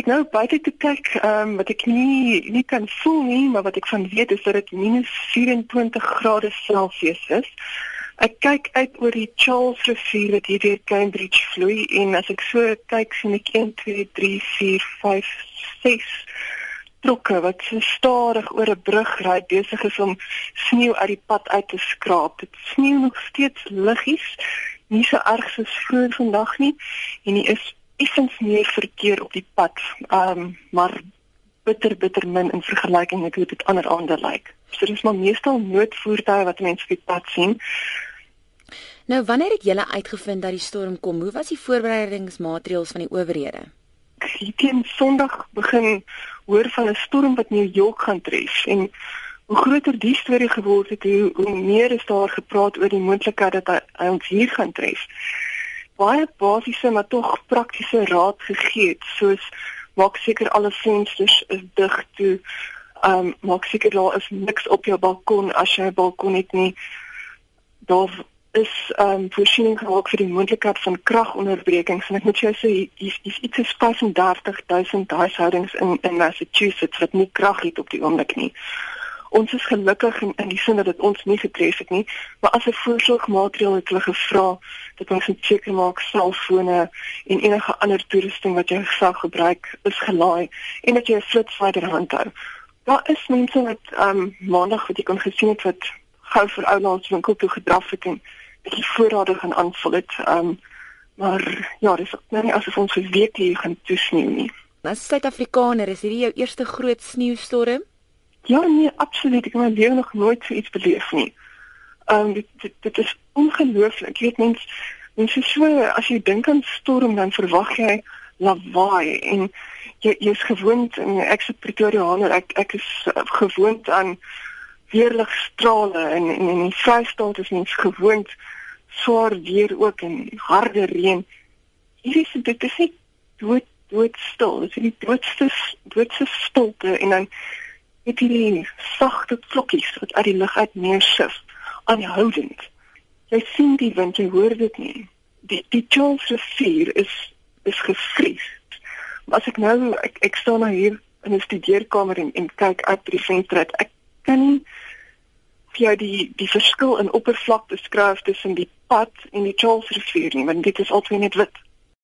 ek nou buite toe kyk, ehm um, wat ek nie nie kan voel nie, maar wat ek van weet is dat dit -24 grade Celsius is. Ek kyk uit oor die Charles rivier wat hier deur Cambridge vloei en as ek so kyk sien ek 1 2 3 4 5 6 trokke wat so stadig oor 'n brug ry besig is om sneeu uit die pad uit te skraap. Dit sneeu nog steeds liggies, nie so erg soos vroeër vandag nie en hier is effens meer verkeer op die pad. Ehm um, maar bitter bitter min in vergelyking met hoe dit ander aande lyk. So dis maar meestal noodvoertuie wat mense op die pad sien. Nou wanneer het julle uitgevind dat die storm kom? Hoe was die voorbereidingsmaatreëls van die owerhede? Teen Sondag begin hoor van 'n storm wat New York gaan tref en hoe groter die storie geword het, hoe, hoe meer is daar gepraat oor die moontlikheid dat hy, hy ons hier gaan tref baie basiese maar tog praktiese raad gegee soos maak seker alle vensters is dig toe. Ehm um, maak seker daar is niks op jou balkon as jy 'n balkon het nie. Daar is ehm um, voorsiening gemaak vir die moontlikheid van kragonderbrekings en ek moet jou sê dis dis iets is 35000 huishoudings in in Massachusetts wat nie krag het op die oomblik nie ons is gelukkig in, in die sin dat dit ons nie getref het nie, maar as 'n voorsorgmaatreël het hulle gevra dat ons seker maak selfone en enige ander toerusting wat jy sou gebruik is gelaai en dat jy 'n flitsvader handhou. Daar is mense wat ehm um, maandag wat jy kon gesien het wat gou vir oulands winkel toe gedraf het en die voorrade gaan aanvul het. Ehm um, maar ja, dis nou nie asof ons geweet hier gaan toesneeu nie. As Suid-Afrikaner is hierdie jou eerste groot sneeustorm? Ja, nee, absoluut. Ek het my lewe nog nooit so iets beleef nie. Ehm um, dit, dit dit is ongelooflik. Jy weet mens mense so as jy dink aan storm dan verwag jy lawaai en jy jy's gewoond en ek se Pretoriaaner ek ek is uh, gewoond aan weerligstrale en en in die Vrystaat is mens gewoond swaar weer ook en harde reën. Hier is dit is net dood doodstil. Dit is die doodste doodste stilte en dan het hierdie sagte vlokkies wat uit die lug uit neersif aanhoudend. Jy sien die wind, jy hoor dit nie. Die die Charles rivier is is gevries. Maar as ek nou ek ek staan nou hier in 'n studeerkamer en en kyk uit by die venster uit, ek kan nie vir jou die die verskil in oppervlak beskryf tussen die pad en die Charles rivier nie, want dit is altyd net wit.